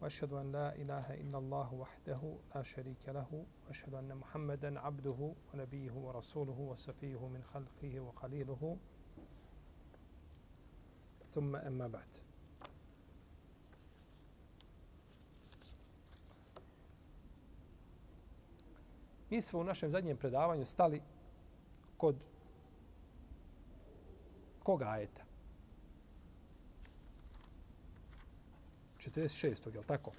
واشهد ان لا اله الا الله وحده لا شريك له واشهد ان محمدا عبده ونبيه ورسوله وصفيه من خلقه وخليله ثم اما بعد Mi smo u našem zadnjem predavanju stali kod koga ajeta? 46. je li tako?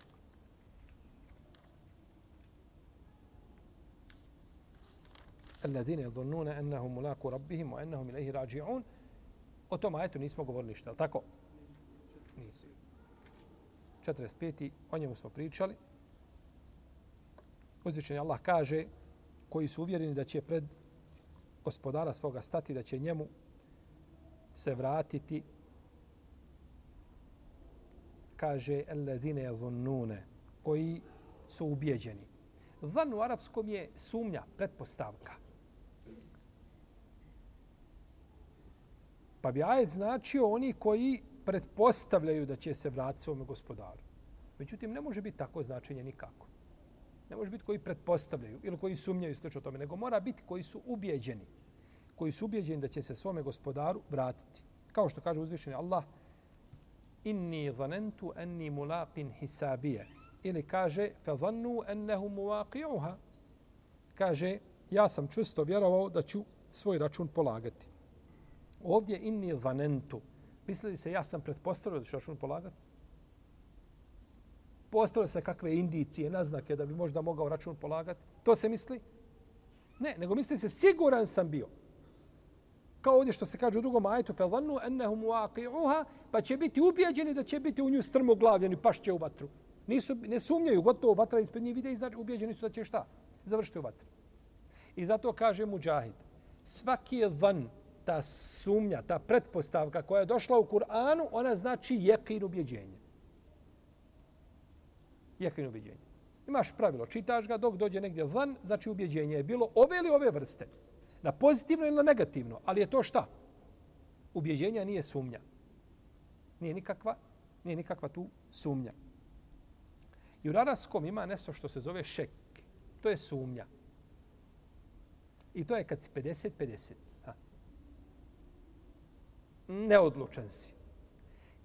Alladine dhunnuna annahum mulaku rabbihim wa annahum ilayhi raji'un. O tom ajetu nismo govorili ništa, je tako? Nisu. 45. O njemu smo pričali. Uzvišeni Allah kaže koji su uvjereni da će pred gospodara svoga stati, da će njemu se vratiti kaže alladine yazunnune koji su ubeđeni. Zan u arapskom je sumnja, pretpostavka. Pa bi ajet značio oni koji pretpostavljaju da će se vratiti svome gospodaru. Međutim, ne može biti tako značenje nikako. Ne može biti koji pretpostavljaju ili koji sumnjaju slično tome, nego mora biti koji su ubeđeni. Koji su ubeđeni da će se svome gospodaru vratiti. Kao što kaže uzvišeni Allah, inni zanentu enni mulaqin hisabije. Ili kaže, fe zannu ennehu muvaqi'uha. Kaže, ja sam čvrsto vjerovao da ću svoj račun polagati. Ovdje inni zanentu. Mislili se, ja sam pretpostavio da ću račun polagati? Postavio se kakve indicije, naznake da bi možda mogao račun polagati? To se misli? Ne, nego misli se, siguran sam bio Kao ovdje što se kaže u drugom ajetu, فَظَنُّ أَنَّهُمْ وَاقِعُهَا Pa će biti ubijeđeni da će biti u nju strmoglavljeni, pašće u vatru. Nisu, ne sumnjaju, gotovo vatra ispred njih vide i znači ubijeđeni su da će šta? Završiti u vatru. I zato kaže Mujahid, svaki je van, ta sumnja, ta pretpostavka koja je došla u Kur'anu, ona znači jekin ubjeđenje. Jekin ubjeđenje. Imaš pravilo, čitaš ga dok dođe negdje van, znači ubjeđenje je bilo ove ili ove vrste. Na pozitivno ili na negativno. Ali je to šta? Ubjeđenja nije sumnja. Nije nikakva, nije nikakva tu sumnja. I u raraskom ima nešto što se zove šek. To je sumnja. I to je kad si 50-50. Neodlučan si.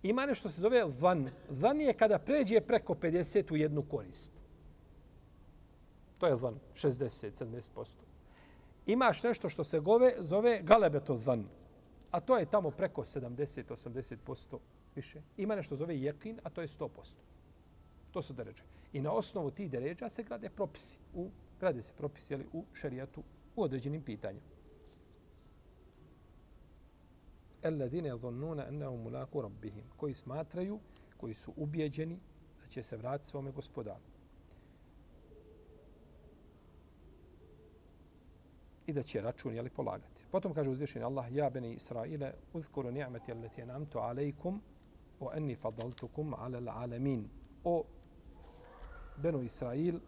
Ima nešto što se zove van. Van je kada pređe preko 50 u jednu korist. To je van. 60-70% imaš nešto što se gove, zove galebeto zan. A to je tamo preko 70-80% više. Ima nešto zove jekin, a to je 100%. To su deređe. I na osnovu tih deređa se grade propisi. U, grade se propisi jeli, u šerijatu u određenim pitanjima. Alladine yadhunnuna annahum mulaqu rabbihim, koji smatraju, koji su ubeđeni da će se vratiti svome gospodaru. I da će račun jeli, polagati. Potom kaže uzvišeni Allah, ja beni Israile, uzkuru ni'meti alleti namtu alejkum, o enni fadaltukum ala l'alamin. O benu Israil,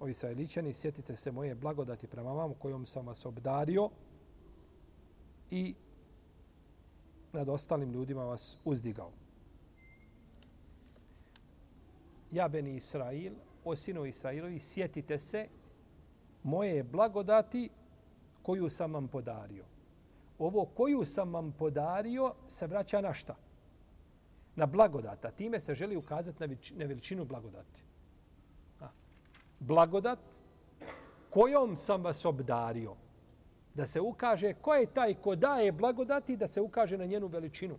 o Israeličani, sjetite se moje blagodati prema vam kojom sam vas obdario i nad ostalim ljudima vas uzdigao. Ja beni Israil, o sinu Israilovi, sjetite se moje blagodati koju sam vam podario. Ovo koju sam vam podario se vraća na šta? Na blagodata. Time se želi ukazati na veličinu blagodati. Blagodat kojom sam vas obdario. Da se ukaže ko je taj ko daje blagodati da se ukaže na njenu veličinu.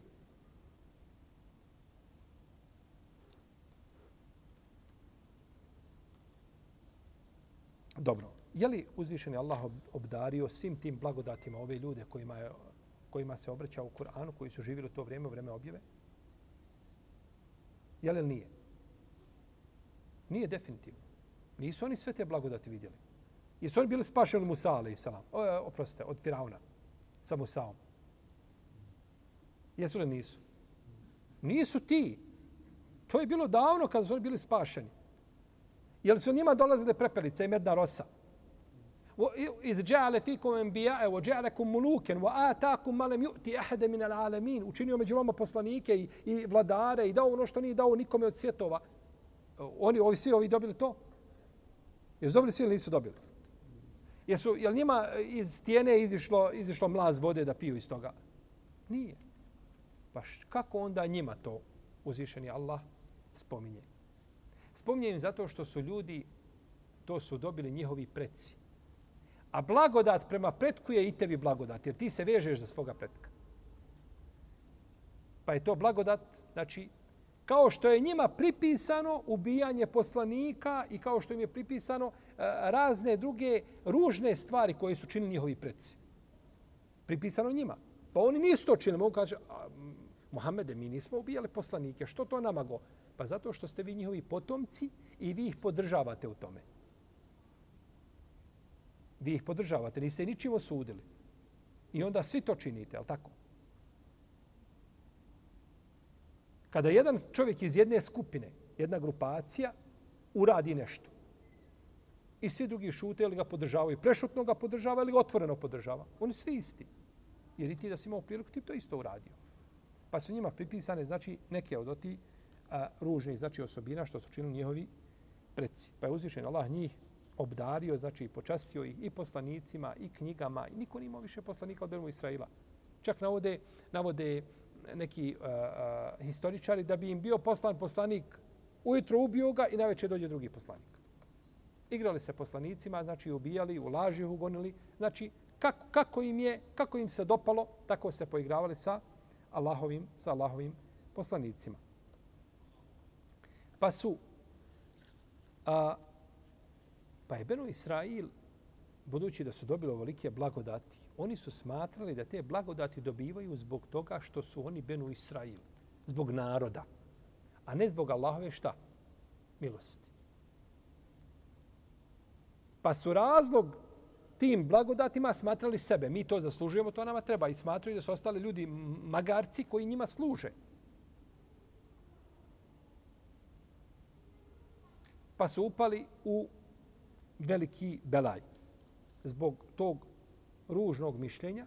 Dobro je li uzvišeni Allah obdario svim tim blagodatima ove ljude kojima, je, kojima se obraća u Kur'anu, koji su živjeli u to vrijeme, u vrijeme objave? Je li nije? Nije definitivno. Nisu oni sve te blagodati vidjeli. Jesu oni bili spašeni od Musa, ali i salam. O, e, oprostite, od Firauna. Sa Musaom. Jesu li nisu? Nisu ti. To je bilo davno kada su oni bili spašeni. Jel su njima dolazile prepelice i medna rosa? iz ja'ale fikum enbija'e, wa ja'alekum muluken, wa atakum malem ju'ti ahede min al alamin. Učinio među vama poslanike i, i vladare i dao ono što nije dao nikome od svjetova. Oni, ovi svi, ovi dobili to? Jesu dobili svi ili nisu dobili? Jesu, jel njima iz stijene izišlo, izišlo mlaz vode da piju iz toga? Nije. Pa kako onda njima to uzvišeni Allah spominje? Spominje im zato što su ljudi, to su dobili njihovi preci. A blagodat prema pretku je i tebi blagodat, jer ti se vežeš za svoga pretka. Pa je to blagodat, znači, kao što je njima pripisano ubijanje poslanika i kao što im je pripisano e, razne druge ružne stvari koje su činili njihovi preci. Pripisano njima. Pa oni nisu to činili. Mogu kaži, Mohamede, mi nismo ubijali poslanike. Što to nama go? Pa zato što ste vi njihovi potomci i vi ih podržavate u tome. Vi ih podržavate, niste ničim osudili. I onda svi to činite, je tako? Kada jedan čovjek iz jedne skupine, jedna grupacija, uradi nešto, i svi drugi šute ili ga podržavaju, prešutno ga podržava ili otvoreno podržava, oni svi isti. Jer i ti da si imao priliku, ti to isto uradio. Pa su njima pripisane, znači, neke od oti a, ružnih, znači, osobina što su činili njihovi preci. Pa je uzvišen Allah njih obdario, znači, počastio ih i poslanicima, i knjigama, i niko nimao više poslanika od Benu Israila. Čak navode, navode neki uh, uh, historičari da bi im bio poslan poslanik ujutro ubio ga i na večer dođe drugi poslanik. Igrali se poslanicima, znači ubijali, u laži ugonili. Znači, kako, kako, im je, kako im se dopalo, tako se poigravali sa Allahovim, sa Allahovim poslanicima. Pa su, a, pa je Beno Israil, budući da su dobili ovolike blagodati, oni su smatrali da te blagodati dobivaju zbog toga što su oni Benu Israil, zbog naroda, a ne zbog Allahove šta? Milosti. Pa su razlog tim blagodatima smatrali sebe. Mi to zaslužujemo, to nama treba. I smatraju da su ostali ljudi magarci koji njima služe. Pa su upali u veliki belaj. Zbog tog ružnog mišljenja.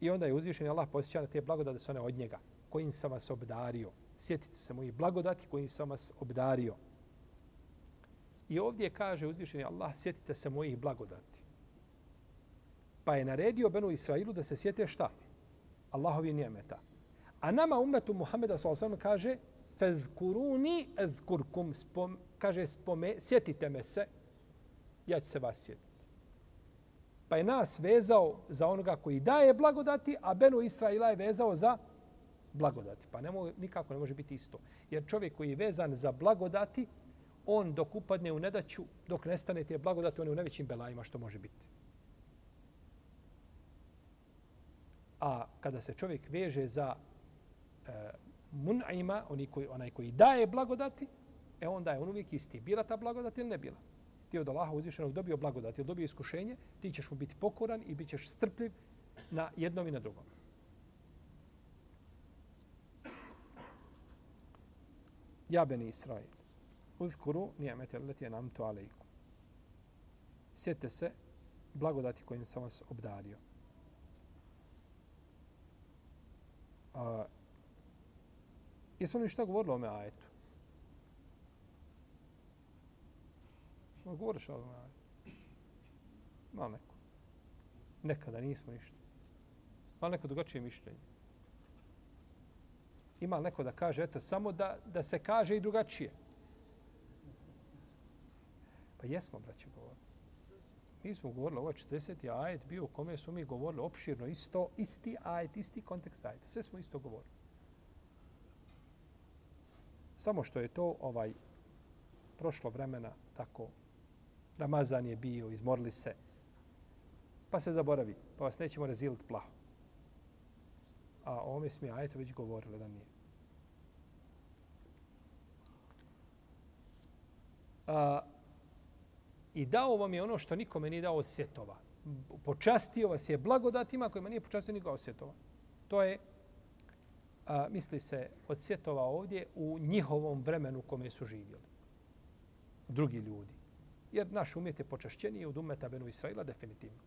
I onda je uzvišen Allah posjeća na te blagodate su one od njega. Kojim sam vas obdario. Sjetite se mojih blagodati kojim sam vas obdario. I ovdje kaže uzvišeni Allah, sjetite se mojih blagodati. Pa je naredio Benu Israilu da se sjete šta? Allahovi nijemeta. A nama umetu Muhammeda s.a.v. kaže fezkuruni ezkurkum. Spom, kaže, spome, sjetite me se, ja ću se vas sjetiti. Pa je nas vezao za onoga koji daje blagodati, a Benu Israila je vezao za blagodati. Pa ne mo, nikako ne može biti isto. Jer čovjek koji je vezan za blagodati, on dok upadne u nedaću, dok nestane te blagodati, on je u najvećim belajima što može biti. A kada se čovjek veže za e, mun'ima, oni koji, onaj koji daje blagodati, e onda je on uvijek isti. Bila ta blagodat ili ne bila? Ti od Allaha uzvišenog dobio blagodat ili dobio iskušenje, ti ćeš mu biti pokoran i bit ćeš strpljiv na jednom i na drugom. Ja beni Israil. Uzkuru nijemete leti je nam to alejku. Sjete se blagodati kojim sam vas obdario. A, jesmo li što govorili o ome ajetu? Govoriš o ma, ajetu? Malo neko. Nekada nismo ništa. Malo neko drugačije mišljenje. Ima neko da kaže, eto, samo da, da se kaže i drugačije. Pa jesmo, braći, govorili. Mi smo govorili, ovo je 40. ajet bio u kome smo mi govorili opširno, isto, isti ajet, isti kontekst ajet. Sve smo isto govorili. Samo što je to ovaj prošlo vremena, tako, Ramazan je bio, izmorili se, pa se zaboravi, pa vas nećemo raziliti plaho. A o ovome smo ajetu već govorili da nije. a, i dao vam je ono što nikome nije dao od svjetova. Počastio vas je blagodatima kojima nije počastio nikoga od svjetova. To je, a, misli se, od svjetova ovdje u njihovom vremenu u kome su živjeli. Drugi ljudi. Jer naš umjet je počašćeniji od umeta Benu Israila definitivno.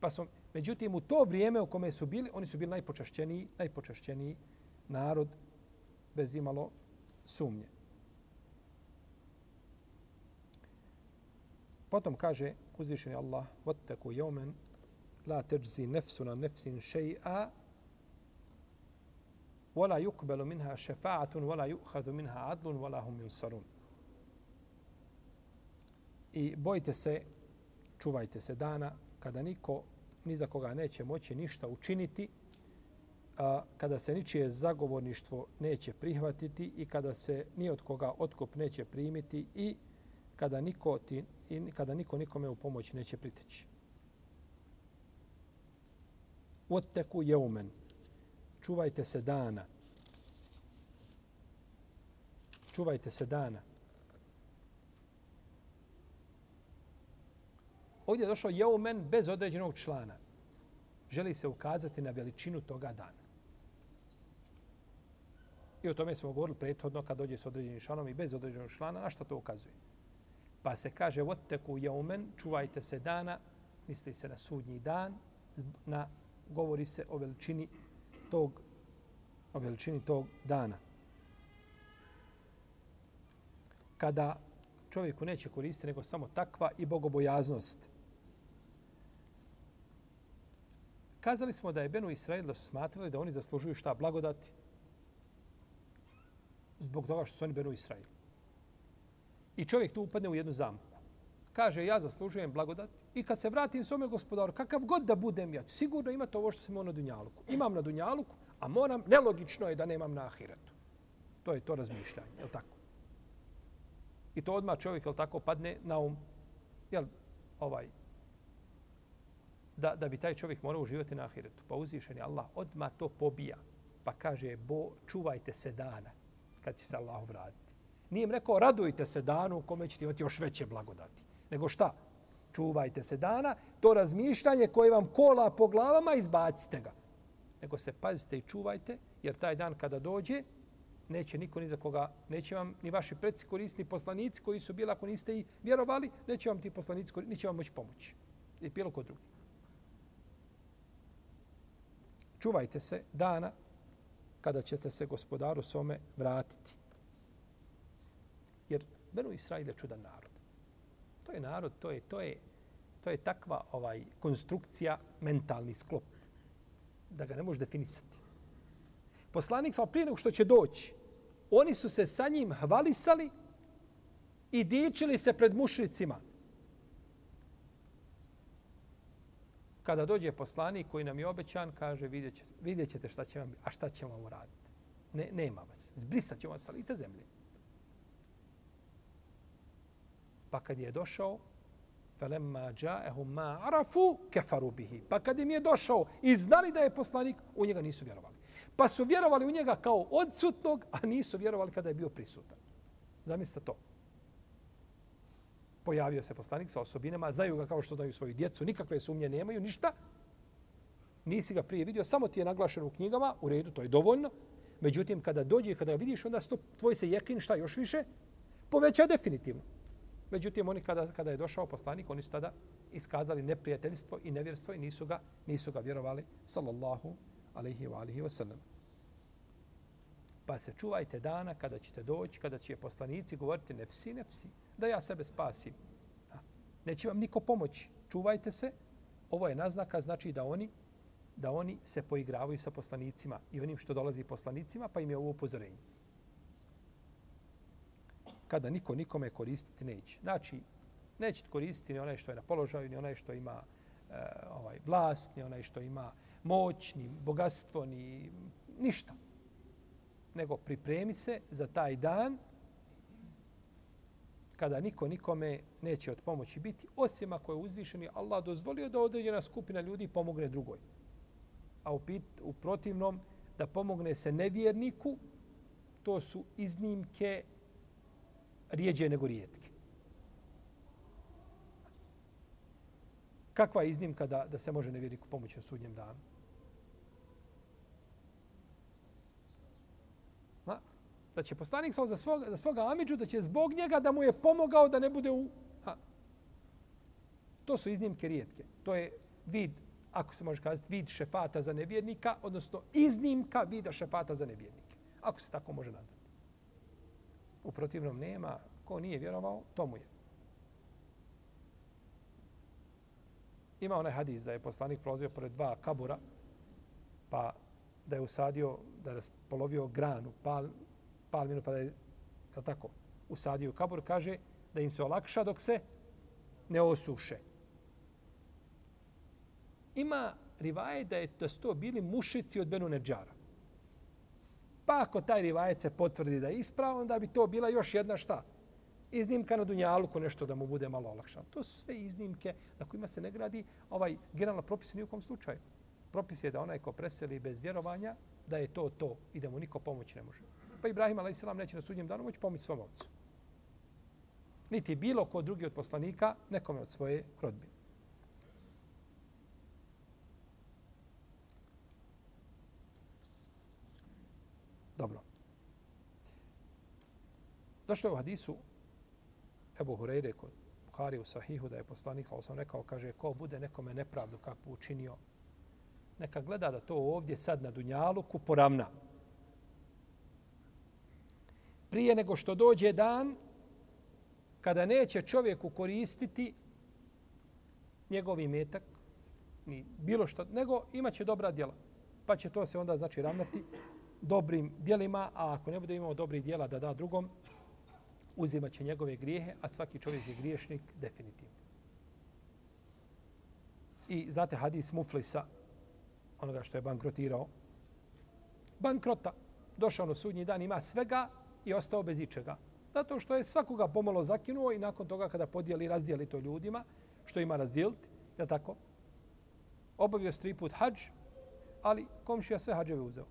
Pa smo, međutim, u to vrijeme u kome su bili, oni su bili najpočašćeniji, najpočašćeniji narod bez imalo sumnje. Potom kaže uzvišeni Allah, vatteku jomen, la teđzi nefsu na nefsin šeji'a, ولا يقبل منها شفاعة ولا يؤخذ منها عدل ولا hum ينصرون I bojte se, čuvajte se dana kada niko ni za koga neće moći ništa učiniti, a, kada se ničije zagovorništvo neće prihvatiti i kada se ni od koga otkup neće primiti i kada niko, ti, i kada niko nikome u pomoć neće priteći. Otteku jeumen. Čuvajte se dana. Čuvajte se dana. Ovdje je došao jeumen bez određenog člana. Želi se ukazati na veličinu toga dana. I o tome smo govorili prethodno kad dođe s određenim članom i bez određenog člana. Na što to ukazuje? Pa se kaže, vatteku jeumen, čuvajte se dana, misli se na sudnji dan, na, govori se o veličini tog, o veličini tog dana. Kada čovjeku neće koristiti nego samo takva i bogobojaznost. Kazali smo da je Benu Israel da su smatrali da oni zaslužuju šta blagodati zbog toga što su oni Benu Israel. I čovjek tu upadne u jednu zamku. Kaže, ja zaslužujem blagodat i kad se vratim svome gospodaru, kakav god da budem ja, sigurno ima to ovo što sam imao na Dunjaluku. Imam na Dunjaluku, a moram, nelogično je da nemam na Ahiretu. To je to razmišljanje, je li tako? I to odmah čovjek, je tako, padne na um, jel, ovaj, da, da bi taj čovjek morao uživati na Ahiretu. Pa uzvišen je Allah, odma to pobija. Pa kaže, bo, čuvajte se dana kad će se Allah vratiti. Nije im rekao, radujte se danu u kome ćete imati još veće blagodati. Nego šta? Čuvajte se dana, to razmišljanje koje vam kola po glavama, izbacite ga. Nego se pazite i čuvajte, jer taj dan kada dođe, neće niko ni za koga, neće vam ni vaši predsi korisni poslanici koji su bili, ako niste i vjerovali, neće vam ti poslanici koristiti, neće vam moći pomoći. I bilo ko drugi. Čuvajte se dana kada ćete se gospodaru some vratiti. Jer Benu Israil je čudan narod. To je narod, to je, to je, to je takva ovaj konstrukcija, mentalni sklop, da ga ne može definisati. Poslanik sa prije nego što će doći, oni su se sa njim hvalisali i dičili se pred mušricima. Kada dođe poslanik koji nam je obećan, kaže vidjet ćete, vidjet ćete šta će vam, a šta ćemo vam raditi. Ne, nema vas. Zbrisat ćemo vas sa lica zemlje. Pa kad je došao, فَلَمَّا جَاءَهُمْ مَا عَرَفُوا كَفَرُوا بِهِ Pa kad im je došao i znali da je poslanik, u njega nisu vjerovali. Pa su vjerovali u njega kao odsutnog, a nisu vjerovali kada je bio prisutan. Zamislite to. Pojavio se poslanik sa osobinama, znaju ga kao što daju svoju djecu, nikakve sumnje nemaju, ništa. Nisi ga prije vidio, samo ti je naglašeno u knjigama, u redu, to je dovoljno. Međutim, kada dođe, kada ga vidiš, onda sto, tvoj se jekin, šta još više, poveća definitivno. Međutim, oni kada, kada je došao poslanik, oni su tada iskazali neprijateljstvo i nevjerstvo i nisu ga, nisu ga vjerovali, sallallahu alaihi wa alihi wa sallam. Pa se čuvajte dana kada ćete doći, kada će poslanici govoriti nefsi, nefsi, da ja sebe spasim. Neće vam niko pomoći. Čuvajte se. Ovo je naznaka, znači da oni da oni se poigravaju sa poslanicima i onim što dolazi poslanicima, pa im je ovo upozorenje kada niko nikome koristiti neće. Znači, neće koristiti ni onaj što je na položaju, ni onaj što ima e, ovaj vlast, ni onaj što ima moć, ni bogatstvo, ni ništa. Nego pripremi se za taj dan kada niko nikome neće od pomoći biti, osim ako je uzvišeni Allah dozvolio da određena skupina ljudi pomogne drugoj. A u, pit, u protivnom, da pomogne se nevjerniku, to su iznimke rijeđe nego rijetke. Kakva je iznimka da, da se može nevjerniku pomoći na sudnjem danu? Ma, da će poslanik sa za svog, za svoga Amidžu, da će zbog njega da mu je pomogao da ne bude u... Ha. To su iznimke rijetke. To je vid, ako se može kazati, vid šefata za nevjernika, odnosno iznimka vida šefata za nevjernike. Ako se tako može nazvati. U protivnom nema, ko nije vjerovao, to mu je. Ima onaj hadis da je poslanik prolazio pored dva kabura, pa da je usadio, da je polovio granu, pal, palminu, pa da je, je tako, usadio kabur, kaže da im se olakša dok se ne osuše. Ima rivaje da, je, da su to bili mušici od Benu Neđara. Pa ako taj rivajec se potvrdi da je ispravo, onda bi to bila još jedna šta? Iznimka na Dunjaluku, nešto da mu bude malo olakšano. To su sve iznimke na kojima se ne gradi ovaj generalno propis ni u kom slučaju. Propis je da onaj ko preseli bez vjerovanja, da je to to i da mu niko pomoći ne može. Pa Ibrahim a.s. neće na sudnjem danu moći pomoći svom ocu. Niti bilo ko drugi od poslanika, nekome od svoje rodbine. Dobro. Došlo je u hadisu Ebu Hureyre kod Buhari u Sahihu da je poslanik, ali sam rekao, kaže, ko bude nekome nepravdu kakvu učinio, neka gleda da to ovdje sad na Dunjaluku poravna. Prije nego što dođe dan kada neće čovjeku koristiti njegov imetak, ni bilo što, nego imaće dobra djela. Pa će to se onda znači ravnati dobrim djelima, a ako ne bude imao dobrih djela da da drugom, uzimat će njegove grijehe, a svaki čovjek je griješnik definitivno. I znate hadis Muflisa, onoga što je bankrotirao, bankrota, došao na sudnji dan, ima svega i ostao bez ičega. Zato što je svakoga pomalo zakinuo i nakon toga kada podijeli, razdijeli to ljudima, što ima razdijeliti, je tako? Obavio se tri put hađ, ali komšija sve hađeve uzeo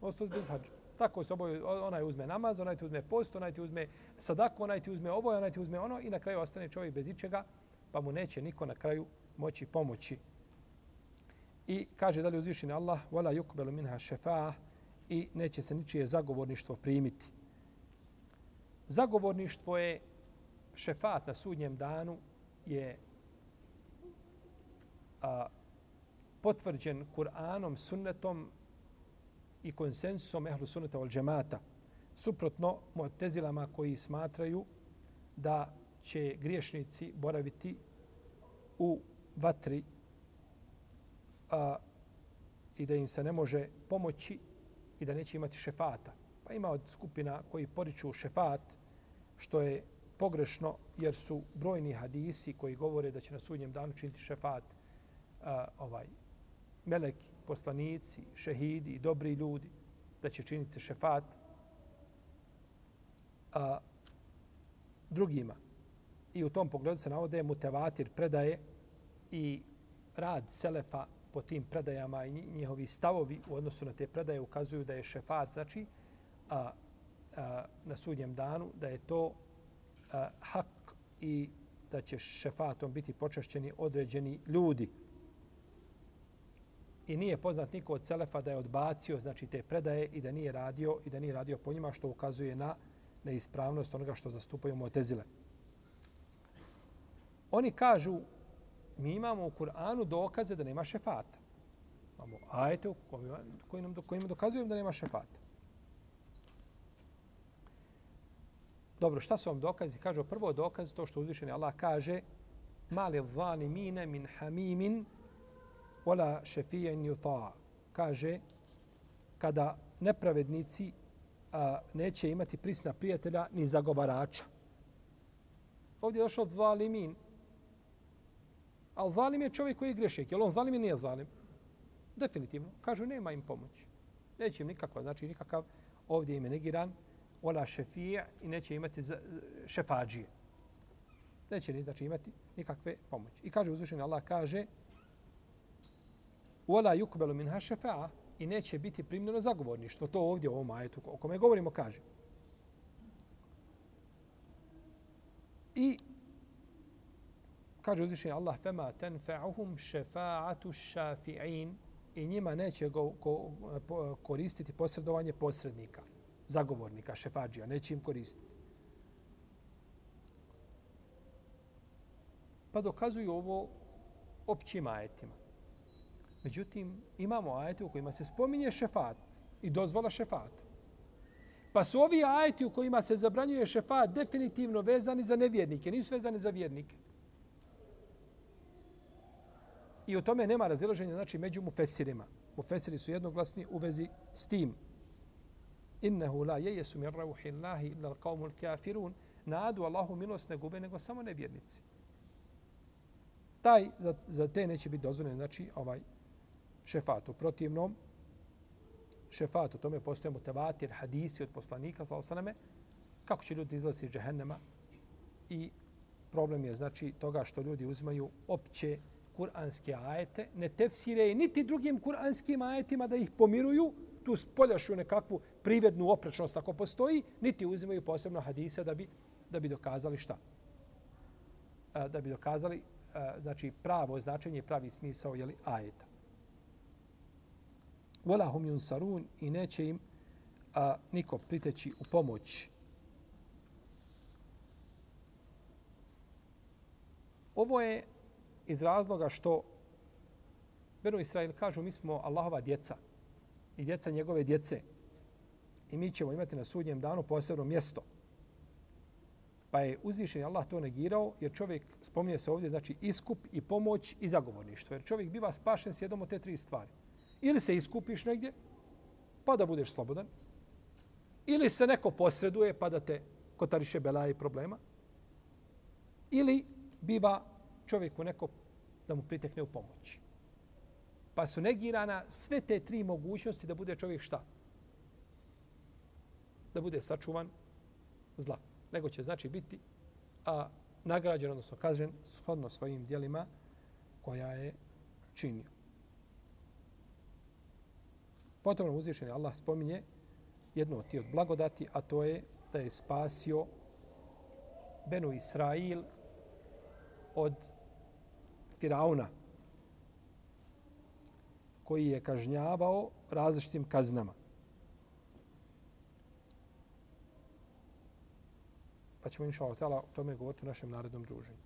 ostao bez hađa. Tako se oboje, onaj uzme namaz, onaj ti uzme post, onaj ti uzme sadaku, onaj ti uzme ovo, onaj ti uzme ono i na kraju ostane čovjek bez ičega, pa mu neće niko na kraju moći pomoći. I kaže da li uzvišeni Allah, wala yukbelu minha šefa i neće se ničije zagovorništvo primiti. Zagovorništvo je šefat na sudnjem danu je a, potvrđen Kur'anom, sunnetom, i konsensusom ehlu sunneta ol džemata, suprotno mu'tezilama koji smatraju da će griješnici boraviti u vatri a, i da im se ne može pomoći i da neće imati šefata. Pa ima od skupina koji poriču šefat, što je pogrešno jer su brojni hadisi koji govore da će na sudnjem danu činiti šefat a, ovaj meleki poslanici, šehidi i dobri ljudi, da će činiti se šefat a, drugima. I u tom pogledu se navode mutevatir predaje i rad Selefa po tim predajama i njihovi stavovi u odnosu na te predaje ukazuju da je šefat, znači, a, a, na sudnjem danu, da je to a, hak i da će šefatom biti počašćeni određeni ljudi i nije poznat niko od Selefa da je odbacio znači te predaje i da nije radio i da nije radio po njima što ukazuje na neispravnost onoga što zastupaju Mu'tezile. Oni kažu mi imamo u Kur'anu dokaze da nema šefata. Imamo ajete koji nam, koji nam dokazuju da nema šefata. Dobro, šta su vam dokazi? Kažu, prvo dokaz to što uzvišeni Allah kaže mali zalimine min hamimin wala šefijen yuta. Kaže, kada nepravednici a, neće imati prisna prijatelja ni zagovarača. Ovdje je došao zalimin. A zalim je čovjek koji je grešnik. Je on zalim ili nije zalim? Definitivno. Kažu, nema im pomoći. Neće im nikakva, znači nikakav ovdje im je negiran, ola šefije i neće imati šefađije. Neće ni znači imati nikakve pomoći. I kaže uzvišeni Allah, kaže, Ola yukbelu minha šefa'a i neće biti primljeno zagovorništvo. To ovdje u ovom ajetu o kome govorimo kaže. I kaže uzvišeni Allah fema tenfa'uhum šefa'atu šafi'in i njima neće go, go, koristiti posredovanje posrednika, zagovornika, šefađija, neće im koristiti. Pa dokazuju ovo općim ajetima. Međutim, imamo ajete u kojima se spominje šefat i dozvola šefata. Pa su ovi ajeti u kojima se zabranjuje šefat definitivno vezani za nevjernike, nisu vezani za vjernike. I u tome nema razilaženja, znači, među mufesirima. Mufesiri su jednoglasni u vezi s tim. Innehu la jejesu min rauhi Allahi illa qawmul kafirun. Nadu Allahu milost ne gube, nego samo nevjernici. Taj, za, za te neće biti dozvoljen, znači, ovaj šefat. U protivnom, šefat, u tome postoje mutevatir, hadisi od poslanika, sallallahu kako će ljudi izlaziti iz džehennema i problem je znači toga što ljudi uzmaju opće kuranske ajete, ne tefsire niti drugim kuranskim ajetima da ih pomiruju, tu spoljašu nekakvu privednu oprečnost ako postoji, niti uzimaju posebno hadise da bi, da bi dokazali šta? Da bi dokazali znači pravo značenje i pravi smisao jeli, ajeta. Wala hum yunsarun i neće im a, niko priteći u pomoć. Ovo je iz razloga što Beno Israel kažu mi smo Allahova djeca i djeca njegove djece i mi ćemo imati na sudnjem danu posebno mjesto. Pa je uzvišen Allah to negirao jer čovjek, spominje se ovdje, znači iskup i pomoć i zagovorništvo. Jer čovjek biva spašen s jednom od te tri stvari. Ili se iskupiš negdje, pa da budeš slobodan, ili se neko posreduje pa da te kotariše belaje i problema, ili biva čovjeku neko da mu pritekne u pomoći. Pa su negirana sve te tri mogućnosti da bude čovjek šta? Da bude sačuvan zla. Nego će znači biti a, nagrađen, odnosno kažen, shodno svojim dijelima koja je činio. Potom nam uzvišeni Allah spominje jednu od tih od blagodati, a to je da je spasio Benu Israil od Firauna koji je kažnjavao različitim kaznama. Pa ćemo inša Allah o tome govoriti u našem narednom druženju.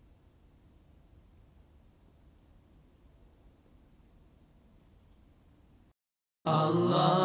Allah